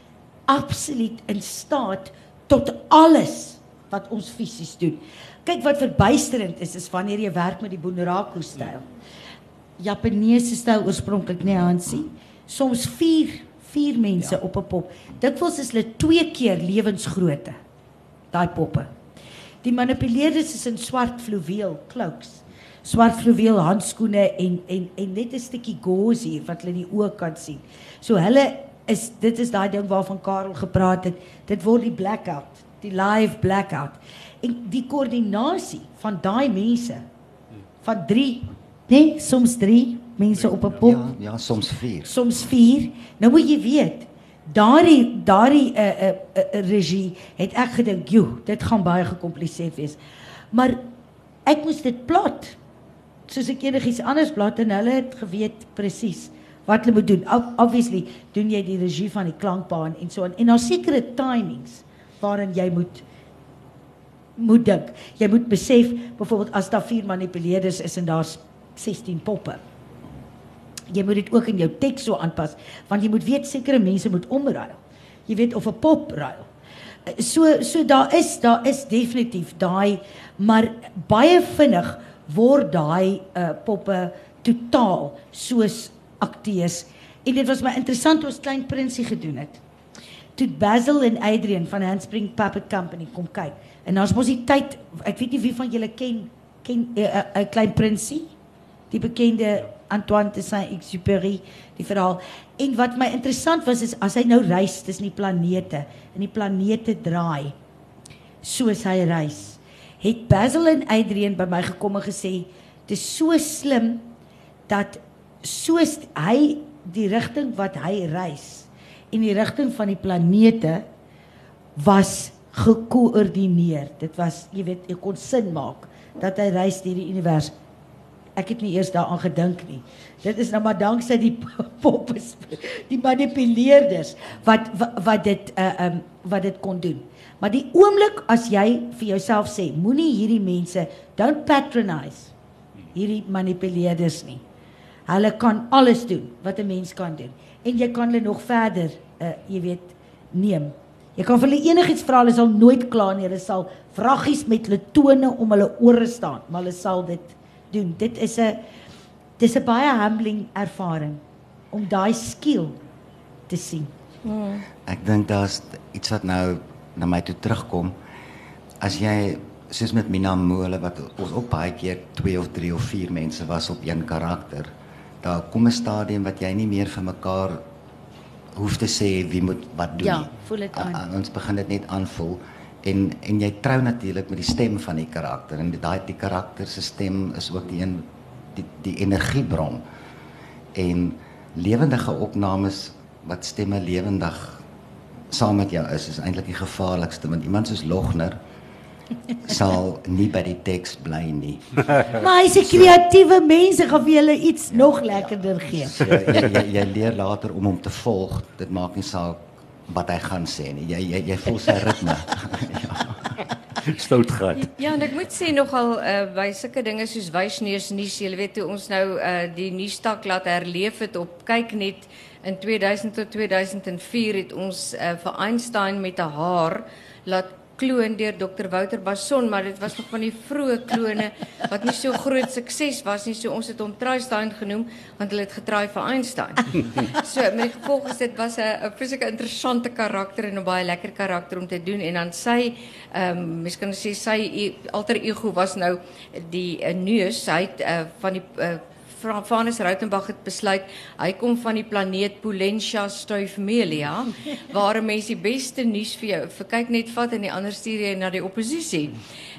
absoluut in staat tot alles wat ons fisies doen. Kyk wat verbuisterend is is wanneer jy werk met die Bunraku styl. Japaneese styl oorspronklik nê Hansie. soms 4 vier mense ja. op 'n pop. Dikwels is hulle twee keer lewensgrootte. Daai poppe. Die manipuleerders is in swart fluweel cloaks. Swart fluweel handskoene en en en net 'n stukkie gauze hier wat hulle die oë kan sien. So hulle is dit is daai ding waarvan Karel gepraat het. Dit word die blackout, die live blackout. En die koördinasie van daai mense van 3, nee, soms 3 mense op 'n pop. Ja, ja, soms 4. Soms 4. Nou moet jy weet, daardie daardie 'n uh, 'n uh, uh, uh, regie het ek gedink, "Jo, dit gaan baie gekompliseerd wees." Maar ek moes dit plot soos ek enigiets anders plot en hulle het geweet presies wat hulle moet doen. Obviously, doen jy die regie van die klankbaan en so aan en daar sekere timings waarin jy moet moet dink. Jy moet besef byvoorbeeld as daar vier manipuleerders is en daar's 16 poppe jy moet dit ook in jou teks so aanpas want jy moet weet sekere mense moet omruil. Jy weet of 'n pop ruil. So so daar is daar is definitief daai maar baie vinnig word daai uh, poppe totaal soos akteurs en dit was my interessant hoe ons klein prinsie gedoen het. Toe Basil en Adrian van Handspring Puppet Company kom kyk. En ons mos die tyd ek weet nie wie van julle ken ken 'n uh, uh, uh, klein prinsie die bekende. Antoine de Saint-Exupéry, die verhaal. En wat my interessant was is as hy nou reis tussen die planete en die planete draai soos hy reis. Het Basil en Adrian by my gekom en gesê dit is so slim dat soos hy die rigting wat hy reis en die rigting van die planete was gekoördineer. Dit was, jy weet, ek kon sin maak dat hy reis deur die universum ek het nie eers daaraan gedink nie. Dit is nou maar danksy die poppes, die manipuleerders wat wat, wat dit uh um wat dit kon doen. Maar die oomblik as jy vir jouself sê, moenie hierdie mense don't patronize hierdie manipuleerders nie. Hulle kan alles doen wat 'n mens kan doen en jy kan hulle nog verder uh jy weet neem. Jy kan vir hulle enigiets vra, hulle sal nooit kla nie. Hulle sal vraggies met hulle tone om hulle ore staan, maar hulle sal dit doen. Dit is 'n dis 'n baie humbling ervaring om daai skill te sien. Hmm. Ek dink daar's iets wat nou na my toe terugkom. As jy soos met Mina Mole wat ons op baie keer 2 of 3 of 4 mense was op een karakter. Daar kom 'n stadium wat jy nie meer vir mekaar hoef te sê wie moet wat doen ja, voel dit aan. Ons begin dit net aanvoel en en jy trou natuurlik met die stem van die karakter en daai die karakter se stem is ook die een die die energiebron en lewendige opnames wat stemme lewendig saam met jou is is eintlik die gevaarlikste want iemand soos Logner sal nie by die teks bly nie. maar hy's 'n kreatiewe so, mens, gaan vir julle iets nog lekkerder gee. So, jy, jy jy leer later om hom te volg. Dit maak nie saak wat hy gaan sê nie. Jy jy jy voel sy ritme. ja. Stout gat. Ja, en ek moet sê nogal uh by sulke dinge soos wysneus nuus, jy weet hoe ons nou uh die nuusstak laat herleef het op kyk net in 2000 tot 2004 het ons uh vir Einstein met 'n haar laat kloon deur Dr Wouter Basson, maar dit was nog van die vroeë klone wat nie so groot sukses was nie. So ons het hom Einstein genoem want hulle het getraai vir Einstein. So met die gevolg is dit was 'n fisieke interessante karakter en 'n baie lekker karakter om te doen en dan sy ehm um, mens kan sê sy e, alter ego was nou die uh, neus, hy het uh, van die uh, Francis Rautenbach het besluit hy kom van die planeet Polentia Stuyvemelia waar mense die beste nuus vir jou vir kyk net vat en die ander stuur jy na die oppositie.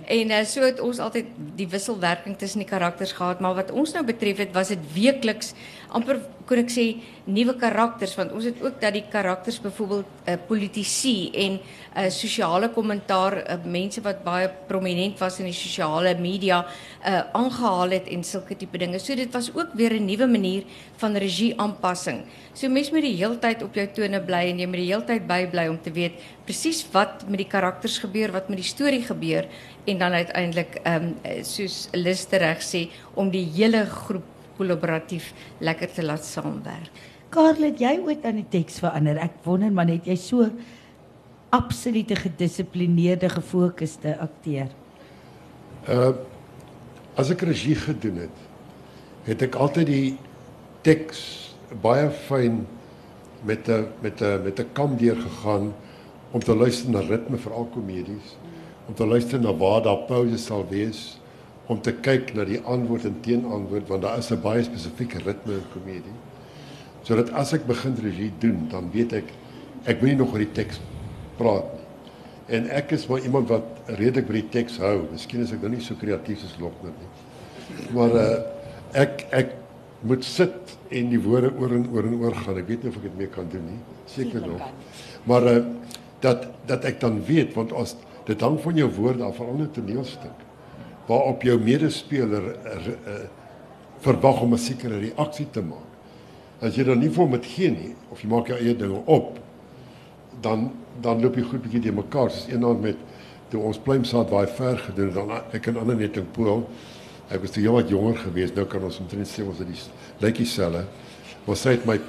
En uh, so het ons altyd die wisselwerking tussen die karakters gehad, maar wat ons nou betref het was dit weekliks amper kon ek sê nuwe karakters want ons het ook dat die karakters byvoorbeeld uh, politici en uh, sosiale kommentaar uh, mense wat baie prominent was in die sosiale media uh, aangehaal het en sulke tipe dinge. So dit was ook weer 'n nuwe manier van regie aanpassing. So mens moet die heeltyd op jou tone bly en jy moet die heeltyd bybly om te weet presies wat met die karakters gebeur, wat met die storie gebeur en dan uiteindelik ehm um, soos Lister reg sê om die hele groep kollaboratief lekker te laat saamwerk. Karl, het jy ooit aan die teks verander? Ek wonder maar net jy so absolute gedissiplineerde gefokusde akteur. Uh as ek regie gedoen het, het ek altyd die teks baie fyn met 'n met 'n met 'n kam deur gegaan om te luister na ritme veral komedies, om te luister na waar daar pauses sal wees, om te kyk na die antwoord en teenantwoord want daar is 'n baie spesifieke ritme in komedie. Sodat as ek begin regie doen, dan weet ek ek wil nie nog oor die teks praat nie. En ek is maar iemand wat redelik by die teks hou. Miskien is ek nou nie so kreatief soos Lokner nie. Maar uh ek ek moet sit en die woorde oor en oor en oor gaan. Ek weet nie of ek dit meer kan doen nie. Seker nog. Maar uh dat dat ek dan weet want as dit hang van jou woorde af veral 'n toneelstuk waarop jou medespeler uh, uh, verwag om 'n sekere reaksie te maak. As jy dan nie vir hom dit gee nie of jy maak jou eie dinge op, dan dan loop jy goed bietjie te mekaar. Soos eendag met toe ons pluimsaad baie ver gedoen dan ek en ander net in Pool. Ek was toe heelwat jonger geweest. Nou kan ons omtrent sê ons het die lykie selle. Was sy het my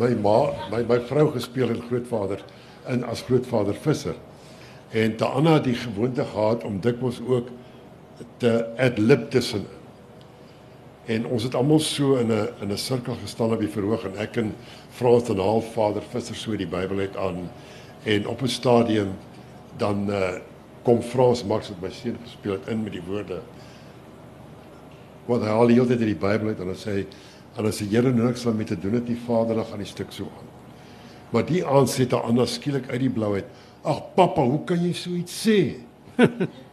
my ma, my my vrou gespeel en grootvader in as grootvader visser. En Taana het die gewoonte gehad om dikwels ook te adlib tussen. En ons het almal so in 'n in 'n sirkel gestaan op die verhoog en ek en Frans en half vader visser so die Bybel uit aan en op 'n stadium dan uh, kom Frans Max met my seun gespeel het in met die woorde wat hy al die hele tyd uit die Bybel uit en dan sê hy en as die Here niks met te doen het die Vader dan gaan die stuk so aan. Maar die aand sê daar anders skielik uit die blou uit: "Ag pappa, hoe kan jy so iets sê?"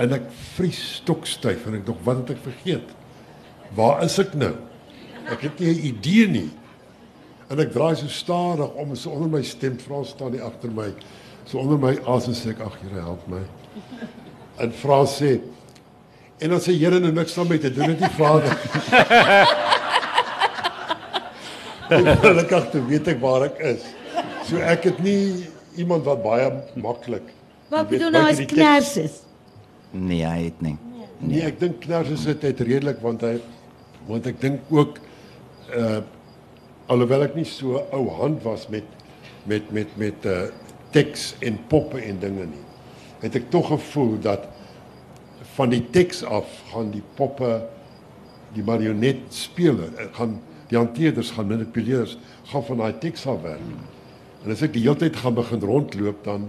en ek vries stokstyf en ek dink wat het ek vergeet? Waar is ek nou? Ek het nie 'n idee nie. En ek draai so stadig om so onder my stem Frans staan hier agter my. So onder my asem sê ek ag Here help my. En Frans sê en dan sê Here nou niks daarmee te doen het die Vader. Gelukkig toe weet ek waar ek is. So ek het nie iemand wat baie maklik. Wat bedoel nou as die teks- kners is? Nee, hy het nie. Nee, ek dink Knars is dit redelik want hy want ek dink ook uh alhoewel ek nie so ou hand was met met met met uh teks en poppe en dinge nie. Het ek tog gevoel dat van die teks af gaan die poppe die marionet speler eh, gaan die hanteerders gaan manipuleerders gaan van daai teks af werk. En as ek die hele tyd gaan begin rondloop dan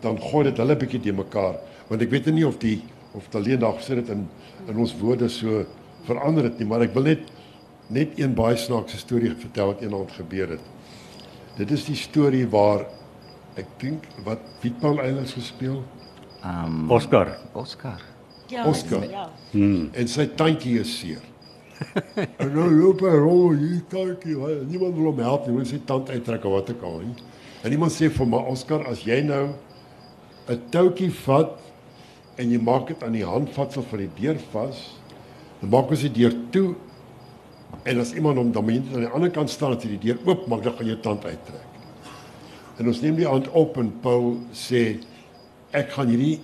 dan gooi dit hulle bietjie te mekaar want ek weet nie of die of dit alleen daar gesit het in in ons woorde so verander het nie maar ek wil net net een baie snaakse storie vertel wat eendag gebeur het. Dit is die storie waar ek dink wat Piet Paul Eilers gespeel Um Oscar. Oscar. Ja, Oscar. Ja. en sy tandjie is seer. en nou loop hy rond hier tandjie, hy- niemand wil hom help nie, wil sy tand uittrek of wat ook al nie. En iemand sê vir my Oscar, as jy nou 'n toutjie vat en jy maak dit aan die handvatsel van die deur vas, dan maak ons die deur toe en as iemand hom dan moet jy aan die ander kant staan as jy die deur oop maak, dan gaan jou tand uittrek. En ons neem die hand op en Paul sê ek gaan hierdie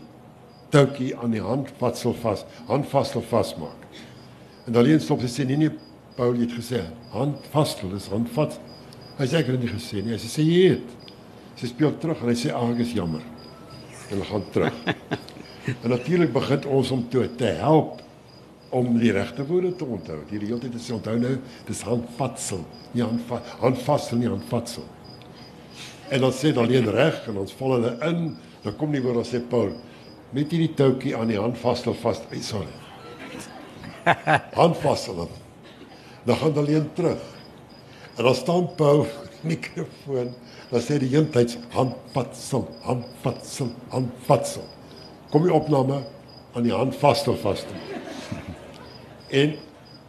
toutjie aan die handvatsel vas, handvatsel vasmaak. En dan leen stop sy sê nee nee Paul jy het gesê handvatsel is handvat. Hy sê ek het nie gesê nie. Hy sê jy het. Sy speel terug en hy sê ag ek is jammer. En hulle gaan terug. en natuurlik begin ons om toe te help om die regte woorde te onthou. Die hele tyd is onthou nou dis handvatsel, nie handvat handvatsel nie handvatsel. En dan sê dan leen reg en ons val hulle in, dan kom die woord dan sê Paul met hierdie toutjie aan die hand vasstel vas. Ai sorry. Hand vasstel dan. Gaan hulle een terug. En dan staan Paul mikrofoon. Dan sê die hele tyd handvatsel, handvatsel, handvatsel. Kom die opname aan die hand vasstel vas. En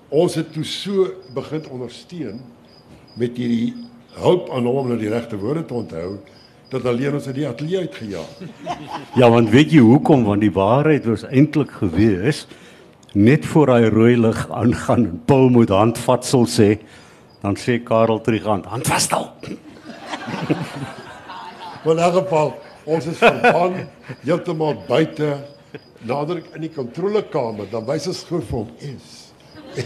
ons het toe so begin ondersteun met hierdie hulp aan hom om nou die regte woorde te onthou dat alleen ons uit die ateljee uitgejaag. Ja, want weet jy hoekom? Want die waarheid was eintlik gewees net voor hy rooi lig aangaan en Paul moet handvatsel sê, dan sê Karel terugant, handvatsel. Maar in elk geval, ons is verban heeltemal buite nader in die kontrolekamer, dan wys ons gou vir hom is.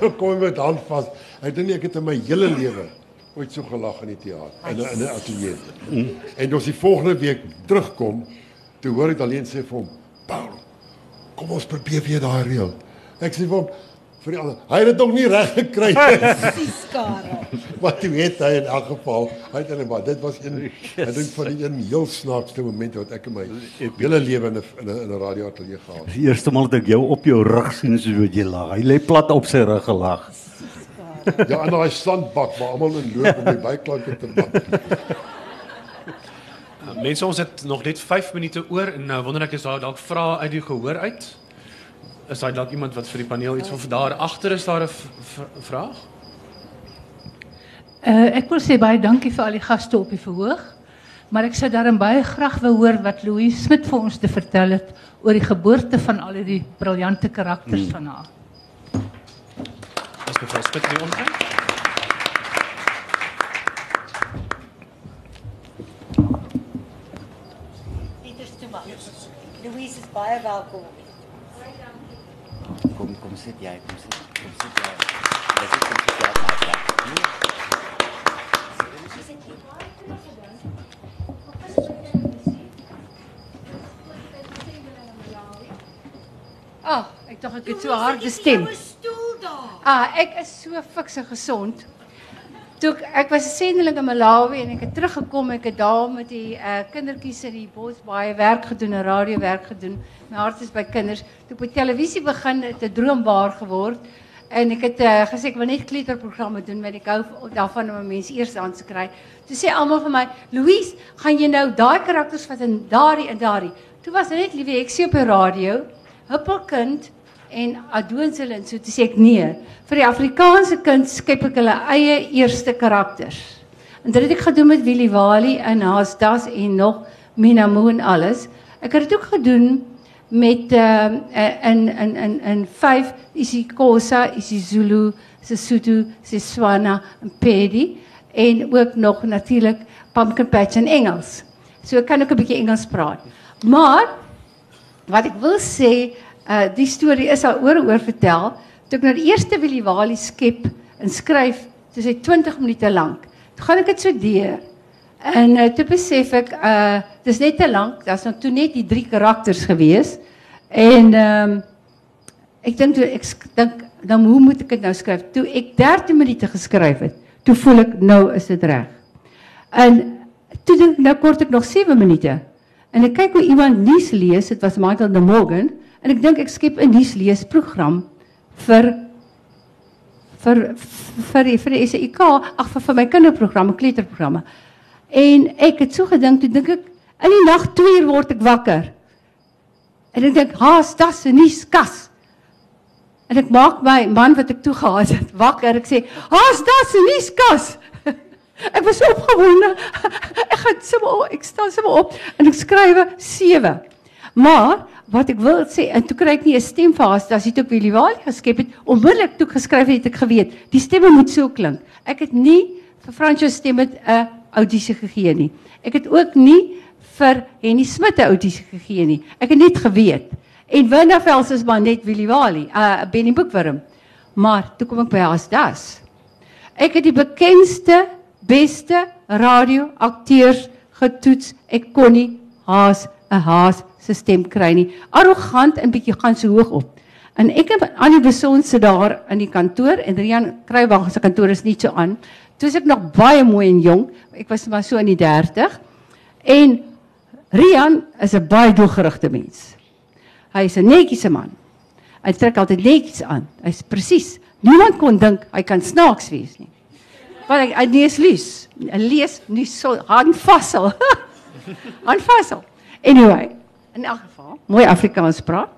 Dan kom met hand vas. Ek dink ek het in my hele lewe ooit so gelag in die teater in 'n in 'n ateljee. En ons die volgende week terugkom, toe hoor ek alleen sê vir hom, "Paul, kom ons probeer weer daai reël." Ek sê vir hom, vir die ander. Hy het dit nog nie reg gekry nie. Presies, Karel. maar toe weet hy in elk geval, hy het net maar dit was een ek dink van die een heel snaakste oomente wat ek in my hele lewe in 'n in 'n in 'n radioateljee gehad het. Die eerste maal dat ek jou op jou rug sien soos wat jy lag. Hy lê plat op sy rug gelag. Ja, in daai sandbak waar almal in loop om die byklanke te maak. Mense ons het nog net 5 minute oor en nou wonder ek is daar dalk vrae uit die gehoor uit? Is daar dalk iemand wat vir die paneel iets wil daar agter is daar 'n v- v- vraag? Uh, ek wil sê baie dankie vir al die gaste op die verhoog. Maar ek sou daarom baie graag wil hoor wat Louise Smit vir ons te vertel het oor die geboorte van al die briljante karakters hmm. van haar. As mevrou Spit hier omgaan. Louise is baie welkom. Kom kom sit jy, kom sit. Kom sit jy. Dis ek kom sit jy op my plek. Nee. Ag, oh, ek dink ek het so 'n harde stem. stoel daar. Ah, ek is so fikse gesond. Toe ek, was 'n sendeling in Malawi en ek het teruggekom, ek het daar met die uh, kindertjies in die bos baie werk gedoen, radiowerk gedoen. My hart is by kinders. Toe by televisie begin het 'n droom waar geword. En ek het uh, gesê ek wil doen, want ek hou daarvan om mense eers aan te kry. Toe sê almal vir my, "Louise, gaan jy nou daai karakters vat in daardie en daardie." Toe was dit net ek sê op die radio, Huppelkind en Adoonsel en so toe sê ek nee. Vir die Afrikaanse kind skep ek hulle eie eerste karakters. En dit het ek gedoen met Willie Wali en Haasdas en nog Minamoo en alles. Ek het dit ook gedoen met uh, in in in in vyf isiXhosa, isiZulu, Sesotho, Setswana en Pedi en ook nog natuurlik Pumpkin Patch in Engels. So ek kan ook 'n bietjie Engels praat. Maar wat ek wil sê, uh die storie is al oor en oor vertel. Toe ek nou die eerste Willie Wali skep en skryf, dis hy 20 minute lank. Toe gaan ek dit so deur. En uh, toe besef ek uh dis net te lank. Daar's nou toe net die drie karakters gewees. En ehm um, ek dink toe ek dink dan hoe moet ek dit nou skryf? Toe ek 13 minute geskryf het, toe voel ek nou is dit reg. En toe dink nou kort ek nog 7 minute. En ek kyk hoe iemand nuus lees, dit was Michael de Morgan, en ek dink ek skep 'n nuusleesprogram vir vir vir vir die SAIK, ag vir, vir my kinderprogramme, kleuterprogramme. En ek het so gedink, toe dink ek in die nag 2 uur word ek wakker. En ek dink, "Haas, dis 'n nuuskas." En ek maak my man wat ek toe gehad het wakker. Ek sê, "Haas, dis 'n nuuskas." Ek was so opgewonde. Ek gaan sommer ek staan sommer op en ek skrywe 7. Maar wat ek wil sê, en toe kry ek nie 'n stem vir haar, as dit ook Willie Wali geskep het, onmiddellik toe ek geskryf het, het ek geweet, die stemme moet so klink. Ek het nie vir Franco stem met 'n audisie gegee nie. Ek het ook nie vir Henny Smit 'n audisie gegee nie. Ek het net geweet. En Winterveld is maar net Willie Wali, 'n uh, Benny Boekwurm. Maar toe kom ek by Asdas. Ek het die bekendste, beste radioakteurs getoets. Ek kon nie haas 'n haas se stem kry nie. Arrogant en bietjie gaan so hoog op. En ek en Annie Beson sit daar in die kantoor en Rian Kruiwag se kantoor is nie so aan. Toe is ek nog baie mooi en jong. Ek was maar so in die 30. En Rian is 'n baie doelgerigte mens. Hy is 'n netjiese man. Hy trek altyd netjies aan. Hy's presies. Niemand kon dink hy kan snaaks wees nie. Want hy, hy lees lees. Hy lees nie so handvassel. handvassel. Anyway, in elk geval, mooi Afrikaans praat.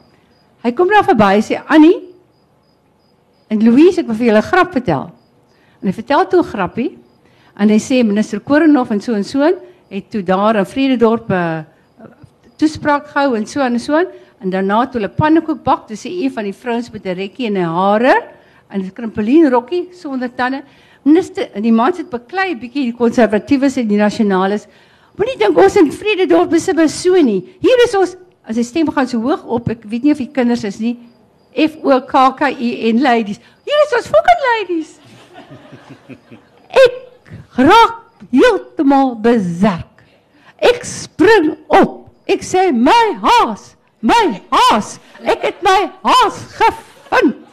Hy kom daar verby en sê Annie en Louise, ek wil vir julle 'n grap vertel. En hy vertel toe 'n grappie en hy sê minister Korenhof en so en so het toe daar in Vrededorp 'n toespraak gehou en so en so en daarna toe hulle pannekoek bak, dis een van die vrouens met 'n rekkie in haar hare en 'n krimpelien rokkie sonder tande. Minister, en die man sit beklei bietjie die konservatiewes en die nasionales. Moenie dink ons in Vrededorp is so so nie. Hier is ons as die stem gaan so hoog op. Ek weet nie of die kinders is nie. F O K K I N ladies. Hier is ons fucking ladies. Ek raak heeltemal beserk. Ek spring op. Ek sê my haas, my haas. Ek het my haas gevind.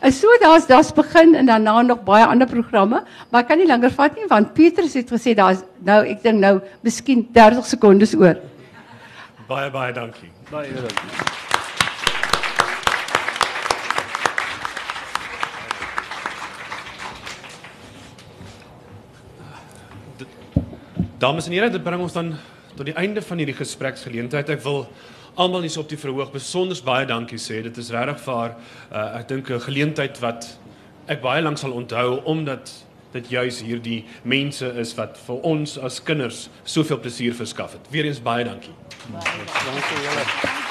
En so daar's daar's begin en daarna nog baie ander programme, maar ek kan nie langer vat nie want Petrus het gesê daar's nou ek dink nou miskien 30 sekondes oor. Baie baie dankie. Baie dankie. Dames en here, dit bring ons dan tot die einde van hierdie gespreksgeleentheid. Ek wil almal hier op die verhoog besonder baie dankie sê. Dit is regtig vir uh, ek dink 'n geleentheid wat ek baie lank sal onthou omdat dit juis hierdie mense is wat vir ons as kinders soveel plesier verskaf het. Weereens baie dankie. Baie dankie julle.